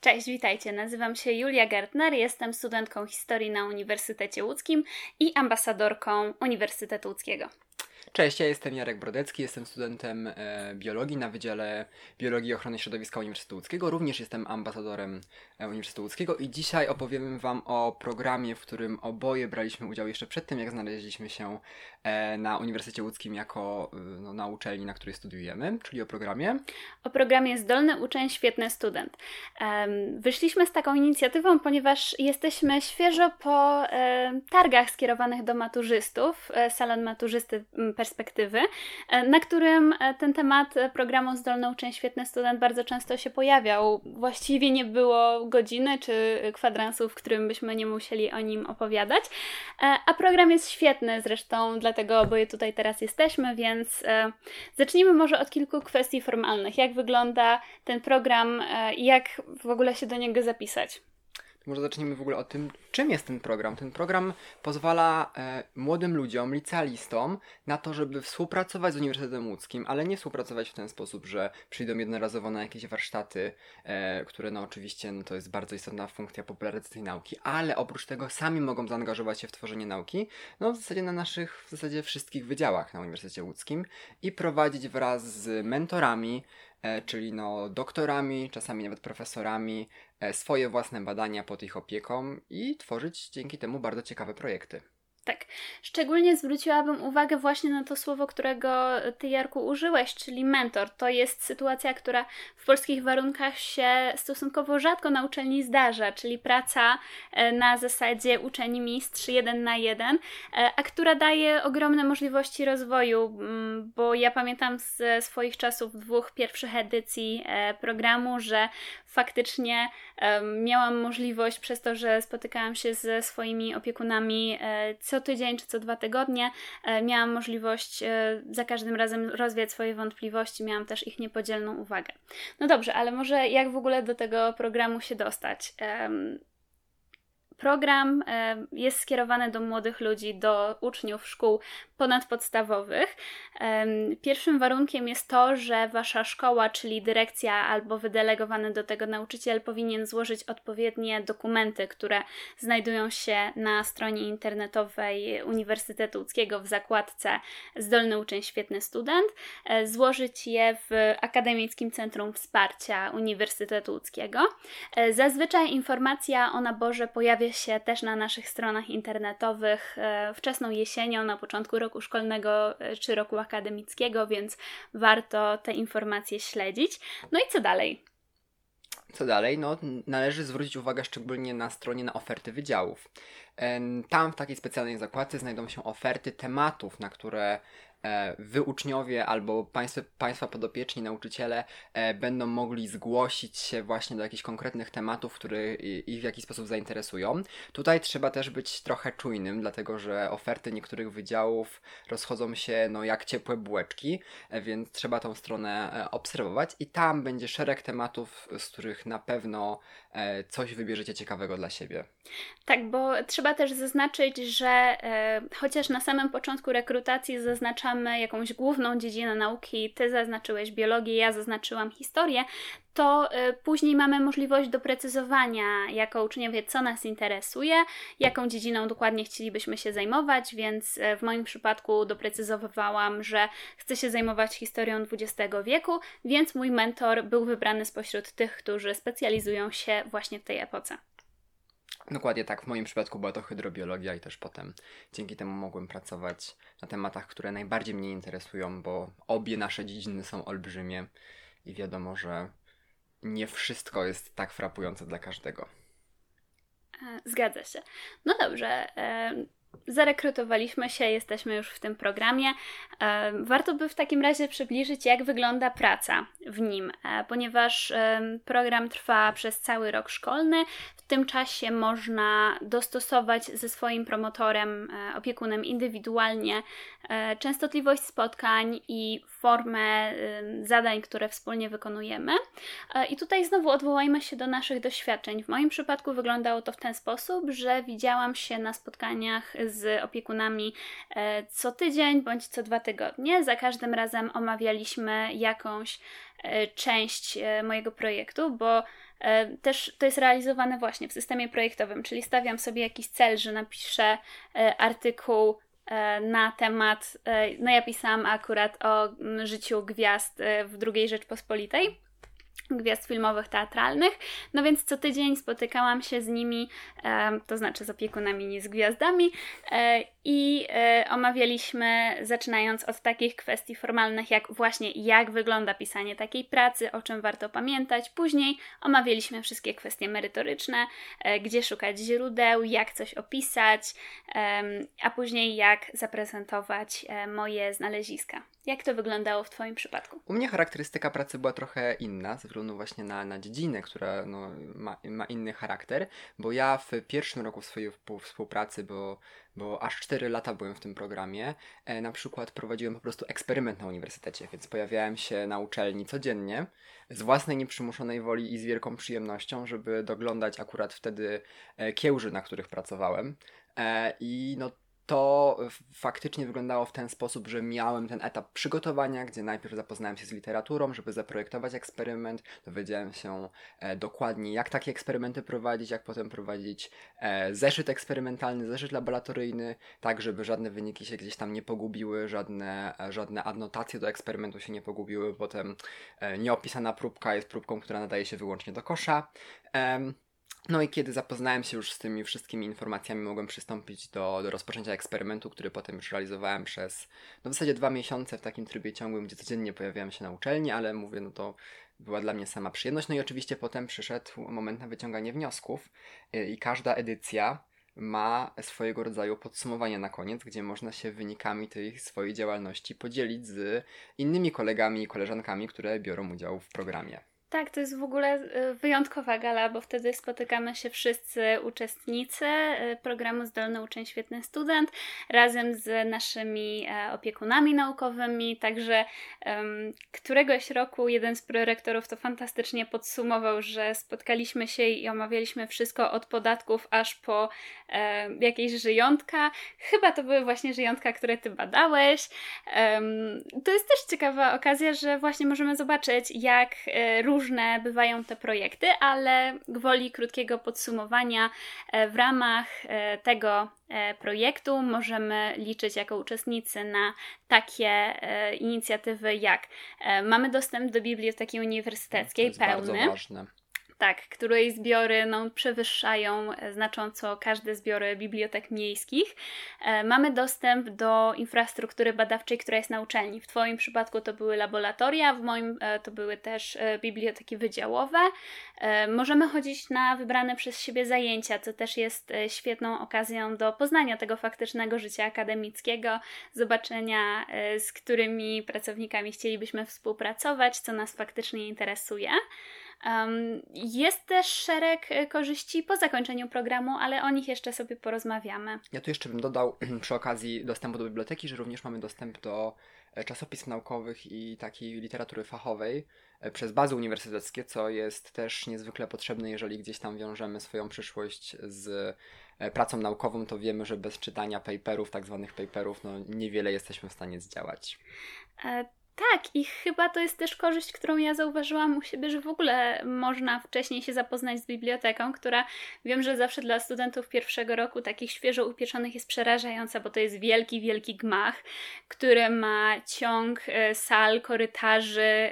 Cześć, witajcie. Nazywam się Julia Gartner, jestem studentką historii na Uniwersytecie Łódzkim i ambasadorką Uniwersytetu Łódzkiego. Cześć, ja jestem Jarek Brodecki, jestem studentem e, biologii na Wydziale Biologii i Ochrony Środowiska Uniwersytetu Łódzkiego. Również jestem ambasadorem e, Uniwersytetu Łódzkiego i dzisiaj opowiem Wam o programie, w którym oboje braliśmy udział jeszcze przed tym, jak znaleźliśmy się e, na Uniwersytecie Łódzkim jako e, no, na uczelni, na której studiujemy, czyli o programie. O programie Zdolny Uczeń, Świetny Student. Wyszliśmy z taką inicjatywą, ponieważ jesteśmy świeżo po targach skierowanych do maturzystów, e, salon maturzysty perspektywy, e, na którym e, ten temat programu Zdolny Uczeń Świetny Student bardzo często się pojawiał. Właściwie nie było godziny czy kwadransu, w którym byśmy nie musieli o nim opowiadać. E, a program jest świetny zresztą, dlatego oboje tutaj teraz jesteśmy, więc zacznijmy może od kilku kwestii formalnych. Jak wygląda ten program i jak w ogóle się do niego zapisać? Może zacznijmy w ogóle o tym, czym jest ten program. Ten program pozwala e, młodym ludziom, licealistom na to, żeby współpracować z Uniwersytetem Łódzkim, ale nie współpracować w ten sposób, że przyjdą jednorazowo na jakieś warsztaty, e, które no oczywiście no, to jest bardzo istotna funkcja popularyzacji nauki, ale oprócz tego sami mogą zaangażować się w tworzenie nauki, no w zasadzie na naszych, w zasadzie wszystkich wydziałach na Uniwersytecie Łódzkim i prowadzić wraz z mentorami, czyli no doktorami, czasami nawet profesorami, e, swoje własne badania pod ich opieką i tworzyć dzięki temu bardzo ciekawe projekty. Tak. Szczególnie zwróciłabym uwagę właśnie na to słowo, którego ty, Jarku, użyłeś, czyli mentor. To jest sytuacja, która w polskich warunkach się stosunkowo rzadko na uczelni zdarza, czyli praca e, na zasadzie uczeni mistrz jeden na jeden, e, a która daje ogromne możliwości rozwoju, mm, bo ja pamiętam ze swoich czasów dwóch pierwszych edycji e, programu, że faktycznie miałam możliwość przez to, że spotykałam się ze swoimi opiekunami co co tydzień czy co dwa tygodnie e, miałam możliwość e, za każdym razem rozwiać swoje wątpliwości, miałam też ich niepodzielną uwagę. No dobrze, ale może jak w ogóle do tego programu się dostać? Program e, jest skierowany do młodych ludzi, do uczniów szkół ponadpodstawowych. Pierwszym warunkiem jest to, że wasza szkoła, czyli dyrekcja albo wydelegowany do tego nauczyciel powinien złożyć odpowiednie dokumenty, które znajdują się na stronie internetowej Uniwersytetu Łódzkiego w zakładce Zdolny Uczeń, Świetny Student, e, złożyć je w Akademickim Centrum Wsparcia Uniwersytetu Łódzkiego. E, zazwyczaj informacja o naborze pojawia się też na naszych stronach internetowych e, wczesną jesienią, na początku roku roku szkolnego e, czy roku akademickiego, więc warto te informacje śledzić. No i co dalej? Co dalej? No, należy zwrócić uwagę szczególnie na stronie na oferty wydziałów. Tam w takiej specjalnej zakładce znajdą się oferty tematów, na które wy uczniowie albo państwo, państwa podopieczni, nauczyciele e, będą mogli zgłosić się właśnie do jakichś konkretnych tematów, które ich w jakiś sposób zainteresują. Tutaj trzeba też być trochę czujnym, dlatego że oferty niektórych wydziałów rozchodzą się no jak ciepłe bułeczki, e, więc trzeba tą stronę obserwować i tam będzie szereg tematów, z których na pewno coś wybierzecie ciekawego dla siebie. Tak, bo trzeba też zaznaczyć, że e, chociaż na samym początku rekrutacji zaznaczamy jakąś główną dziedzinę nauki, ty zaznaczyłeś biologię, ja zaznaczyłam historię, to y, później mamy możliwość doprecyzowania jako uczniowie, co nas interesuje, jaką dziedziną dokładnie chcielibyśmy się zajmować, więc y, w moim przypadku doprecyzowywałam, że chcę się zajmować historią XX wieku, więc mój mentor był wybrany spośród tych, którzy specjalizują się właśnie w tej epoce. Dokładnie tak, w moim przypadku była to hydrobiologia i też potem dzięki temu mogłem pracować na tematach, które najbardziej mnie interesują, bo obie nasze dziedziny są olbrzymie i wiadomo, że nie wszystko jest tak frapujące dla każdego. E, zgadza się. No dobrze. E, zarekrutowaliśmy się, jesteśmy już w tym programie. E, warto by w takim razie przybliżyć, jak wygląda praca w nim, ponieważ program trwa przez cały rok szkolny. W tym czasie można dostosować ze swoim promotorem, opiekunem indywidualnie częstotliwość spotkań i formę zadań, które wspólnie wykonujemy. E, I tutaj znowu odwołajmy się do naszych doświadczeń. W moim przypadku wyglądało to w ten sposób, że widziałam się na spotkaniach z opiekunami e, co tydzień bądź co dwa tygodnie. Za każdym razem omawialiśmy jakąś e, część mojego projektu, bo też to jest realizowane właśnie w systemie projektowym, czyli stawiam sobie jakiś cel, że napiszę artykuł na temat, no ja pisałam akurat o mm, życiu gwiazd w II Rzeczpospolitej gwiazd filmowych, teatralnych. No więc co tydzień spotykałam się z nimi, e, to znaczy z opiekunami, nie z gwiazdami, e, i e, omawialiśmy, zaczynając od takich kwestii formalnych, jak właśnie jak wygląda pisanie takiej pracy, o czym warto pamiętać. Później omawialiśmy wszystkie kwestie merytoryczne, e, gdzie szukać źródeł, jak coś opisać, e, a później jak zaprezentować e, moje znaleziska. Jak to wyglądało w Twoim przypadku? U mnie charakterystyka pracy była trochę inna, ze względu właśnie na, na dziedzinę, która no, ma, ma inny charakter, bo ja w pierwszym roku swojej współpracy, bo, bo aż 4 lata byłem w tym programie, e, na przykład prowadziłem po prostu eksperyment na uniwersytecie, więc pojawiałem się na uczelni codziennie z własnej nieprzymuszonej woli i z wielką przyjemnością, żeby doglądać akurat wtedy e, kiełży, na których pracowałem. E, I no to faktycznie wyglądało w ten sposób, że miałem ten etap przygotowania, gdzie najpierw zapoznałem się z literaturą, żeby zaprojektować eksperyment, dowiedziałem się e, dokładnie, jak takie eksperymenty prowadzić, jak potem prowadzić e, zeszyt eksperymentalny, zeszyt laboratoryjny, tak żeby żadne wyniki się gdzieś tam nie pogubiły, żadne, e, żadne adnotacje do eksperymentu się nie pogubiły, potem e, nieopisana próbka jest próbką, która nadaje się wyłącznie do kosza. No i kiedy zapoznałem się już z tymi wszystkimi informacjami, mogłem przystąpić do, do rozpoczęcia eksperymentu, który potem już realizowałem przez no w zasadzie dwa miesiące w takim trybie ciągłym, gdzie codziennie pojawiałem się na uczelni, ale mówię, no to była dla mnie sama przyjemność. No i oczywiście potem przyszedł moment na wyciąganie wniosków y, i każda edycja ma swojego rodzaju podsumowanie na koniec, gdzie można się wynikami tej swojej działalności podzielić z innymi kolegami i koleżankami, które biorą udział w programie. Tak, to jest w ogóle y, wyjątkowa gala, bo wtedy spotykamy się wszyscy uczestnicy y, programu Zdolny Uczeń Świetny Student razem z naszymi e, opiekunami naukowymi. Także um, któregoś roku jeden z prorektorów to fantastycznie podsumował, że spotkaliśmy się i omawialiśmy wszystko od podatków aż po e, jakieś żyjątka. Chyba to były właśnie żyjątka, które ty badałeś. Um, to jest też ciekawa okazja, że właśnie możemy zobaczyć, jak e, różne bywają te projekty, ale gwoli krótkiego podsumowania, e, w ramach e, tego e, projektu możemy liczyć jako uczestnicy na takie inicjatywy jak mamy dostęp do biblioteki uniwersyteckiej pełny. Bardzo ważne tak, której zbiory no, przewyższają e, znacząco każde zbiory bibliotek miejskich. E, mamy dostęp do infrastruktury badawczej, która jest na uczelni. W Twoim przypadku to były laboratoria, w moim e, to były też biblioteki wydziałowe. Możemy chodzić na wybrane przez siebie zajęcia, co też jest świetną okazją do poznania tego faktycznego życia akademickiego, zobaczenia, z którymi pracownikami chcielibyśmy współpracować, co nas faktycznie interesuje. Um, jest też szereg e, korzyści po zakończeniu programu, ale o nich jeszcze sobie porozmawiamy. Ja tu jeszcze bym dodał przy okazji dostępu do biblioteki, że również mamy dostęp do e, czasopism naukowych i takiej literatury fachowej e, przez bazy uniwersyteckie, co jest też niezwykle potrzebne, jeżeli gdzieś tam wiążemy swoją przyszłość z pracą naukową, to wiemy, że bez czytania paperów, tak zwanych paperów, no niewiele jesteśmy w stanie zdziałać. Tak, i chyba to jest też korzyść, którą ja zauważyłam u siebie, że w ogóle można wcześniej się zapoznać z biblioteką, która wiem, że zawsze dla studentów pierwszego roku takich świeżo upieczonych jest przerażająca, bo to jest wielki, wielki gmach, który ma ciąg e, sal, korytarzy,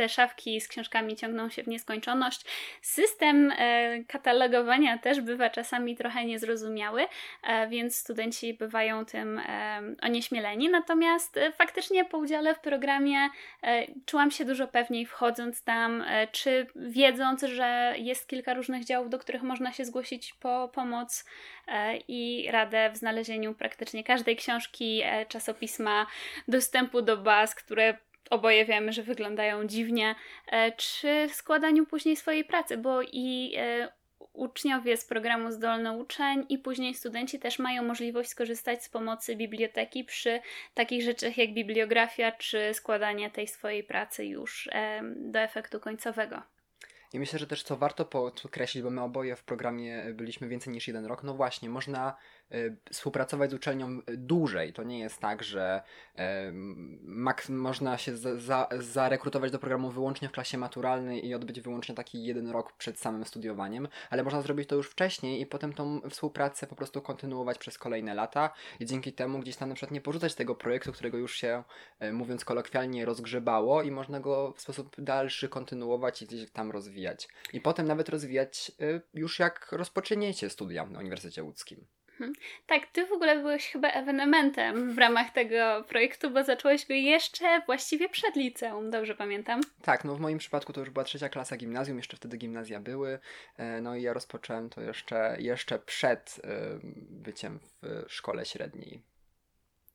te szafki z książkami ciągną się w nieskończoność. System e, katalogowania też bywa czasami trochę niezrozumiały, e, więc studenci bywają tym e, onieśmieleni. Natomiast faktycznie po udziale w programie czułam się dużo pewniej wchodząc tam, czy wiedząc, że jest kilka różnych działów, do których można się zgłosić po pomoc i radę w znalezieniu praktycznie każdej książki, czasopisma, dostępu do baz, które oboje wiemy, że wyglądają dziwnie, e, czy w składaniu później swojej pracy, bo i e, uczniowie z programu Zdolny Uczeń i później studenci też mają możliwość skorzystać z pomocy biblioteki przy takich rzeczach jak bibliografia czy składanie tej swojej pracy już do efektu końcowego. I myślę, że też co warto podkreślić, bo my oboje w programie byliśmy więcej niż jeden rok, no właśnie, można współpracować z uczelnią dłużej. To nie jest tak, że y, można się za, za, zarekrutować do programu wyłącznie w klasie maturalnej i odbyć wyłącznie taki jeden rok przed samym studiowaniem, ale można zrobić to już wcześniej i potem tą współpracę po prostu kontynuować przez kolejne lata i dzięki temu gdzieś tam na przykład nie porzucać tego projektu, którego już się, mówiąc kolokwialnie, rozgrzebało i można go w sposób dalszy kontynuować i gdzieś tam rozwijać. I potem nawet rozwijać już jak rozpoczniecie studia na Uniwersytecie Łódzkim. Mhm. Tak, ty w ogóle byłeś chyba ewenementem w ramach tego projektu, bo zacząłeś go jeszcze właściwie przed liceum, dobrze pamiętam? Tak, no w moim przypadku to już była trzecia klasa gimnazjum, jeszcze wtedy gimnazja były, e, no i ja rozpocząłem to jeszcze, jeszcze przed e, byciem w szkole średniej.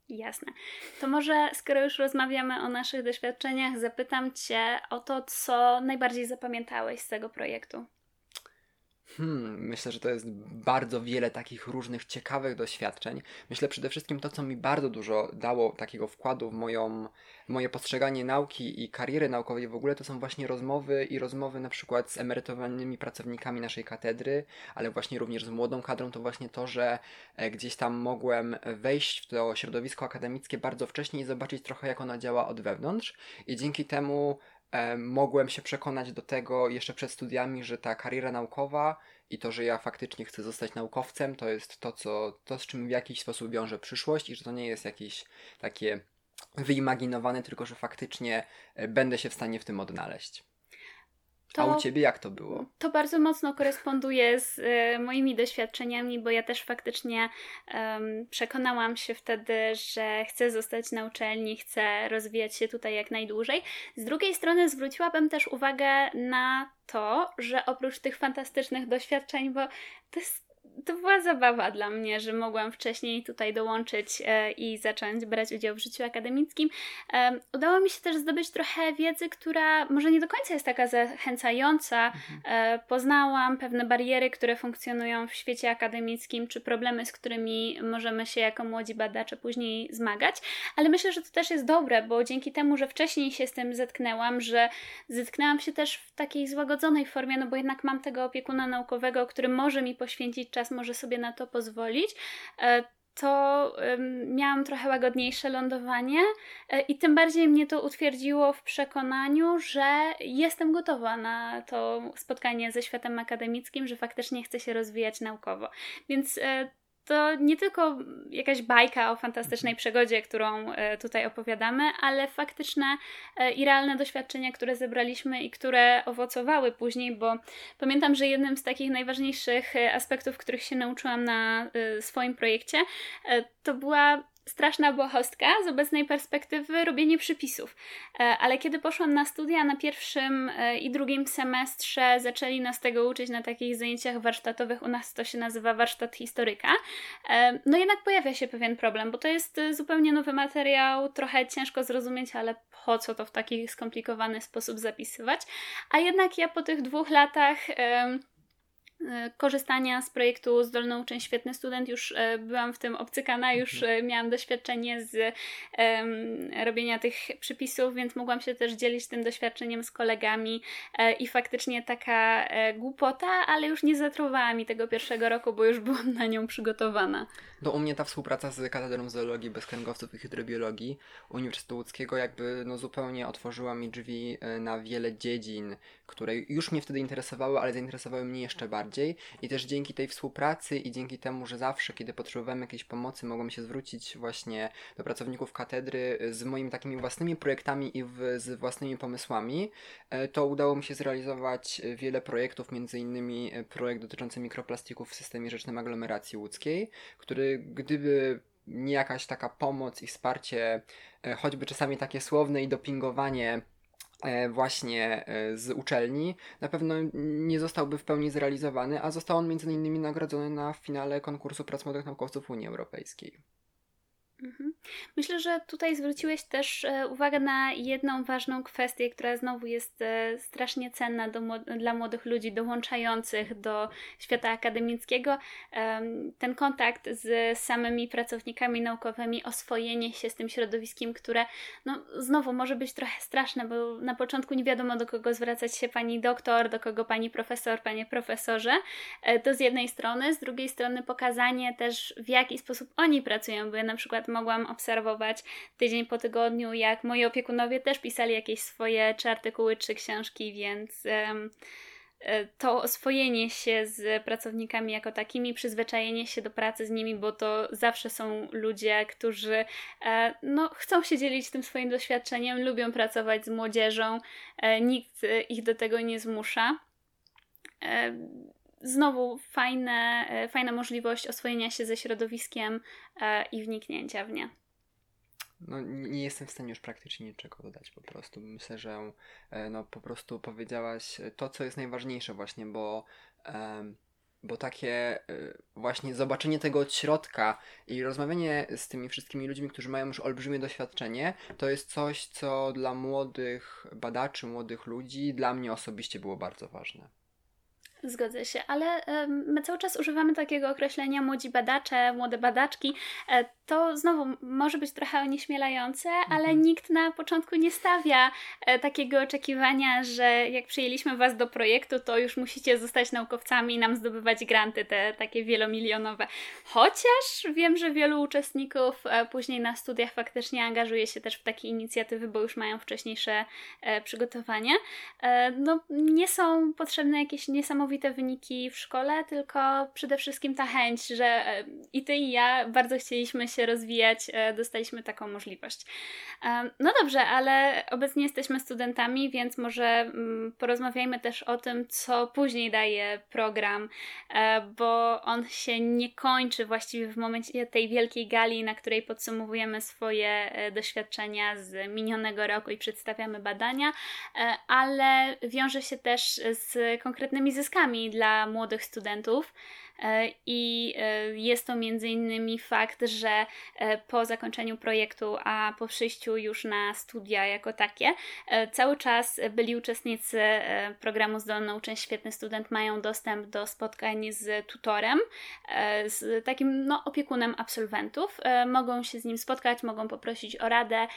Jasne. To może, skoro już rozmawiamy o naszych doświadczeniach, zapytam Cię o to, co najbardziej zapamiętałeś z tego projektu. Hmm, myślę, że to jest bardzo wiele takich różnych ciekawych doświadczeń. Myślę przede wszystkim to, co mi bardzo dużo dało takiego wkładu w moją, moje postrzeganie nauki i kariery naukowej w ogóle, to są właśnie rozmowy i rozmowy na przykład z emerytowanymi pracownikami naszej katedry, ale właśnie również z młodą kadrą, to właśnie to, że e, gdzieś tam mogłem wejść w to środowisko akademickie bardzo wcześnie i zobaczyć trochę, jak ona działa od wewnątrz i dzięki temu mogłem się przekonać do tego jeszcze przed studiami, że ta kariera naukowa i to, że ja faktycznie chcę zostać naukowcem, to jest to, co, to z czym w jakiś sposób wiąże przyszłość i że to nie jest jakieś takie wyimaginowane, tylko że faktycznie e, będę się w stanie w tym odnaleźć. To, A u ciebie jak to było? To bardzo mocno koresponduje z y, moimi doświadczeniami, bo ja też faktycznie um, przekonałam się wtedy, że chcę zostać na uczelni, chcę rozwijać się tutaj jak najdłużej. Z drugiej strony zwróciłabym też uwagę na to, że oprócz tych fantastycznych doświadczeń, bo to jest to była zabawa dla mnie, że mogłam wcześniej tutaj dołączyć e, i zacząć brać udział w życiu akademickim. E, udało mi się też zdobyć trochę wiedzy, która może nie do końca jest taka zachęcająca. Mhm. E, poznałam pewne bariery, które funkcjonują w świecie akademickim, czy problemy, z którymi możemy się jako młodzi badacze później zmagać, ale myślę, że to też jest dobre, bo dzięki temu, że wcześniej się z tym zetknęłam, że zetknęłam się też w takiej złagodzonej formie, no bo jednak mam tego opiekuna naukowego, który może mi poświęcić czas może sobie na to pozwolić, e, to miałam trochę łagodniejsze lądowanie e, i tym bardziej mnie to utwierdziło w przekonaniu, że jestem gotowa na to spotkanie ze światem akademickim, że faktycznie chcę się rozwijać naukowo. Więc e, to nie tylko jakaś bajka o fantastycznej mhm. przygodzie, którą e, tutaj opowiadamy, ale faktyczne e, i realne doświadczenia, które zebraliśmy i które owocowały później, bo pamiętam, że jednym z takich najważniejszych e, aspektów, których się nauczyłam na swoim projekcie, to była straszna błahostka z obecnej perspektywy robienie przypisów. E, ale kiedy poszłam na studia na pierwszym e, i drugim semestrze, zaczęli nas tego uczyć na takich zajęciach warsztatowych, u nas to się nazywa warsztat historyka. E, no jednak pojawia się pewien problem, bo to jest zupełnie nowy materiał, trochę ciężko zrozumieć, ale po co to w taki skomplikowany sposób zapisywać. A jednak ja po tych dwóch latach korzystania z projektu Zdolną Uczeń Świetny Student. Już e, byłam w tym obcykana, już mhm. e, miałam doświadczenie z um, robienia tych przypisów, więc mogłam się też dzielić tym doświadczeniem z kolegami i faktycznie taka głupota, ale już nie zatrowała mi tego pierwszego roku, bo już byłam na nią przygotowana. To u mnie ta współpraca z Katedrą Zoologii, Bezkręgowców i Hydrobiologii Uniwersytetu Łódzkiego jakby no zupełnie otworzyła mi drzwi na wiele dziedzin, które już mnie wtedy interesowały, ale zainteresowały mnie jeszcze bardziej bardziej. I też dzięki tej współpracy i dzięki temu, że zawsze, kiedy potrzebowałem jakiejś pomocy, mogłem się zwrócić właśnie do pracowników katedry z moimi takimi własnymi projektami i w, z własnymi pomysłami, e, to udało mi się zrealizować wiele projektów, między innymi e, projekt dotyczący mikroplastików w systemie rzecznym aglomeracji łódzkiej, który gdyby nie jakaś taka pomoc i wsparcie, e, choćby czasami takie słowne i dopingowanie E, właśnie e, z uczelni, na pewno nie zostałby w pełni zrealizowany, a został on między innymi nagrodzony na finale konkursu prac młodych naukowców Unii Europejskiej. Mhm. Myślę, że tutaj zwróciłeś też e, uwagę na jedną ważną kwestię, która znowu jest e, strasznie cenna do, dla młodych ludzi dołączających do świata akademickiego. Ten kontakt z samymi pracownikami naukowymi, oswojenie się z tym środowiskiem, które no, znowu może być trochę straszne, bo na początku nie wiadomo do kogo zwracać się pani doktor, do kogo pani profesor, panie profesorze. E, to z jednej strony, z drugiej strony pokazanie też w jaki sposób oni pracują, bo ja na przykład mogłam obserwować tydzień po tygodniu, jak moi opiekunowie też pisali jakieś swoje czy artykuły, czy książki, więc um, to oswojenie się z pracownikami jako takimi, przyzwyczajenie się do pracy z nimi, bo to zawsze są ludzie, którzy e, no, chcą się dzielić tym swoim doświadczeniem, lubią pracować z młodzieżą, e, nikt ich do tego nie zmusza znowu fajne, e, fajna możliwość oswojenia się ze środowiskiem e, i wniknięcia w nie. No, nie jestem w stanie już praktycznie niczego dodać po prostu. Myślę, że e, no, po prostu powiedziałaś to, co jest najważniejsze właśnie, bo, bo takie właśnie zobaczenie tego od środka i rozmawianie z tymi wszystkimi ludźmi, którzy mają już olbrzymie doświadczenie, to jest coś, co dla młodych badaczy, młodych ludzi, dla mnie osobiście było bardzo ważne. Zgodzę się, ale my cały czas używamy takiego określenia młodzi badacze, młode badaczki. E, to znowu może być trochę onieśmielające, ale mhm. nikt na początku nie stawia e, takiego oczekiwania, że jak przyjęliśmy Was do projektu, to już musicie zostać naukowcami i nam zdobywać granty, te takie wielomilionowe. Chociaż wiem, że wielu uczestników e, później na studiach faktycznie angażuje się też w takie inicjatywy, bo już mają wcześniejsze przygotowanie. No, nie są potrzebne jakieś niesamowite niesamowite wyniki w szkole, tylko przede wszystkim ta chęć, że e, i ty i ja bardzo chcieliśmy się rozwijać, e, dostaliśmy taką możliwość. E, no dobrze, ale obecnie jesteśmy studentami, więc może mm, porozmawiajmy też o tym, co później daje program, bo on się nie kończy właściwie w momencie tej wielkiej gali, na której podsumowujemy swoje doświadczenia z minionego roku i przedstawiamy badania, ale wiąże się też z konkretnymi zyskami dla młodych studentów. E, I e, jest to między innymi fakt, że e, po zakończeniu projektu, a po przyjściu już na studia jako takie, cały czas byli uczestnicy programu Zdolną Uczeń Świetny Student mają dostęp do spotkań z tutorem, z takim no, opiekunem absolwentów. Mogą się z nim spotkać, mogą poprosić o radę,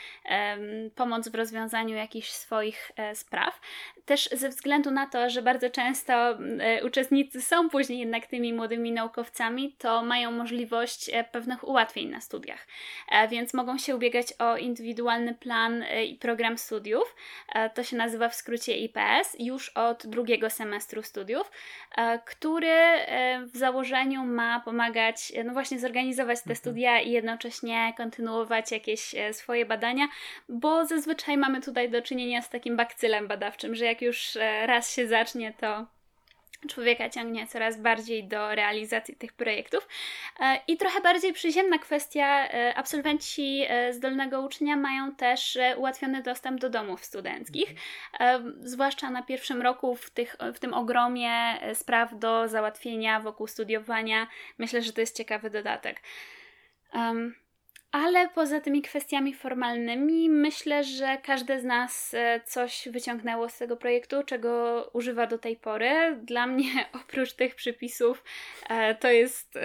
pomoc w rozwiązaniu jakichś swoich spraw. Też ze względu na to, że bardzo często uczestnicy są później jednak tymi młodymi młodymi naukowcami, to mają możliwość e, pewnych ułatwień na studiach, e, więc mogą się ubiegać o indywidualny plan e, i program studiów. To się nazywa w skrócie IPS już od drugiego semestru studiów, który w założeniu ma pomagać, no właśnie, zorganizować te mhm. studia i jednocześnie kontynuować jakieś swoje badania, bo zazwyczaj mamy tutaj do czynienia z takim bakcylem badawczym, że jak już raz się zacznie, to człowieka ciągnie coraz bardziej do realizacji tych projektów. E, I trochę bardziej przyziemna kwestia, e, absolwenci e, zdolnego uczenia mają też ułatwiony dostęp do domów studenckich, zwłaszcza na pierwszym roku w, tych, w tym ogromie spraw do załatwienia wokół studiowania. Myślę, że to jest ciekawy dodatek. Um, ale poza tymi kwestiami formalnymi, myślę, że każde z nas e, coś wyciągnęło z tego projektu, czego używa do tej pory. Dla mnie, oprócz tych przypisów, e, to jest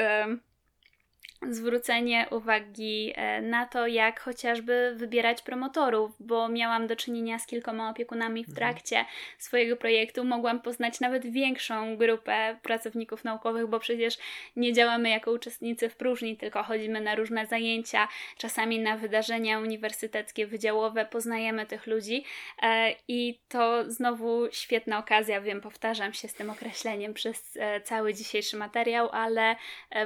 zwrócenie uwagi e, na to, jak chociażby wybierać promotorów, bo miałam do czynienia z kilkoma opiekunami w mhm. trakcie swojego projektu. Mogłam poznać nawet większą grupę pracowników naukowych, bo przecież nie działamy jako uczestnicy w próżni, tylko chodzimy na różne zajęcia, czasami na wydarzenia uniwersyteckie, wydziałowe, poznajemy tych ludzi e, i to znowu świetna okazja, wiem, powtarzam się z tym określeniem przez e, cały dzisiejszy materiał, ale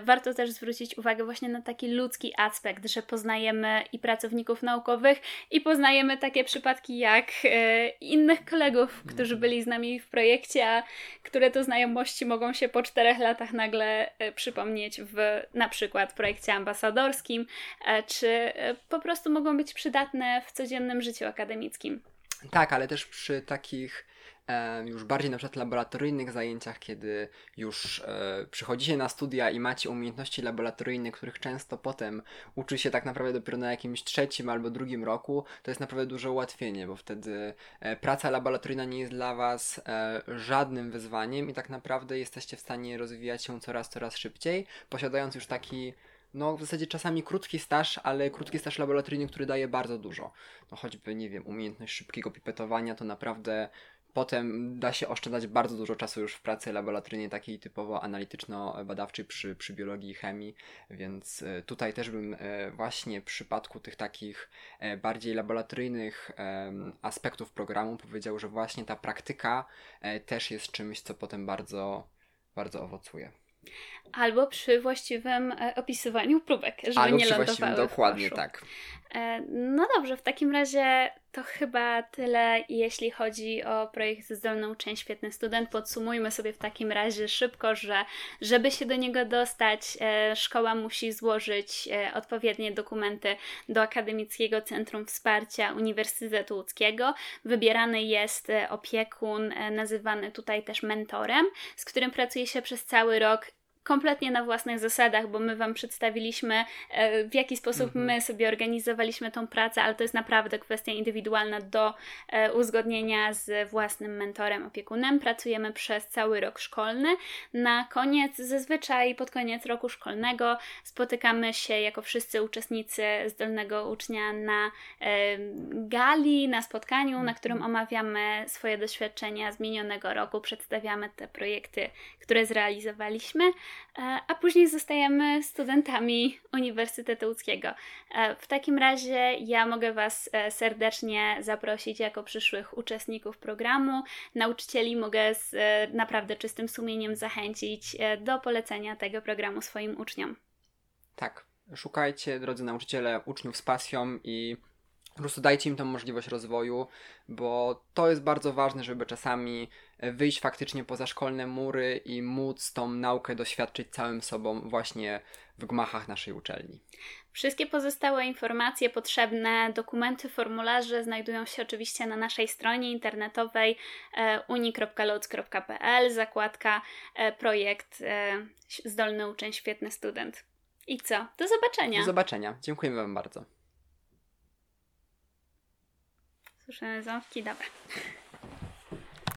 warto też zwrócić uwagę właśnie na taki ludzki aspekt, że poznajemy i pracowników naukowych, i poznajemy takie przypadki jak e, innych kolegów, którzy mhm. byli z nami w projekcie, a które to znajomości mogą się po czterech latach nagle e, przypomnieć w na przykład projekcie ambasadorskim, e, czy e, po prostu mogą być przydatne w codziennym życiu akademickim. Tak, ale też przy takich już bardziej na przykład laboratoryjnych zajęciach, kiedy już e, przychodzicie na studia i macie umiejętności laboratoryjne, których często potem uczy się tak naprawdę dopiero na jakimś trzecim albo drugim roku, to jest naprawdę duże ułatwienie, bo wtedy e, praca laboratoryjna nie jest dla Was e, żadnym wyzwaniem i tak naprawdę jesteście w stanie rozwijać się coraz, coraz szybciej, posiadając już taki no w zasadzie czasami krótki staż, ale krótki staż laboratoryjny, który daje bardzo dużo. No choćby, nie wiem, umiejętność szybkiego pipetowania, to naprawdę potem da się oszczędzać bardzo dużo czasu już w pracy laboratoryjnej takiej typowo analityczno-badawczej przy, przy biologii i chemii, więc e, tutaj też bym e, właśnie w przypadku tych takich e, bardziej laboratoryjnych aspektów programu powiedział, że właśnie ta praktyka też jest czymś, co potem bardzo, bardzo owocuje. Albo przy właściwym opisywaniu próbek, żeby Albo nie przy lądowały właściwym, dokładnie tak. No dobrze, w takim razie to chyba tyle, jeśli chodzi o projekt Zdolną Część Świetny Student. Podsumujmy sobie w takim razie szybko, że żeby się do niego dostać, e, szkoła musi złożyć odpowiednie dokumenty do Akademickiego Centrum Wsparcia Uniwersytetu Łódzkiego. Wybierany jest opiekun, nazywany tutaj też mentorem, z którym pracuje się przez cały rok kompletnie na własnych zasadach, bo my Wam przedstawiliśmy, e, w jaki sposób mhm. my sobie organizowaliśmy tą pracę, ale to jest naprawdę kwestia indywidualna do e, uzgodnienia z własnym mentorem, opiekunem. Pracujemy przez cały rok szkolny. Na koniec, zazwyczaj pod koniec roku szkolnego, spotykamy się jako wszyscy uczestnicy zdolnego ucznia na e, gali, na spotkaniu, na którym mhm. omawiamy swoje doświadczenia z minionego roku, przedstawiamy te projekty, które zrealizowaliśmy. E, a później zostajemy studentami Uniwersytetu Łódzkiego. E, w takim razie ja mogę Was e, serdecznie zaprosić jako przyszłych uczestników programu. Nauczycieli mogę z naprawdę czystym sumieniem zachęcić do polecenia tego programu swoim uczniom. Tak. Szukajcie, drodzy nauczyciele, uczniów z pasją i po prostu dajcie im tą możliwość rozwoju, bo to jest bardzo ważne, żeby czasami wyjść faktycznie poza szkolne mury i móc tą naukę doświadczyć całym sobą właśnie w gmachach naszej uczelni. Wszystkie pozostałe informacje, potrzebne dokumenty, formularze znajdują się oczywiście na naszej stronie internetowej e, uni.loc.pl, zakładka e, projekt e, Zdolny Uczeń, Świetny Student. I co? Do zobaczenia. Do zobaczenia. Dziękujemy Wam bardzo. Słyszymy ząbki? Dobra.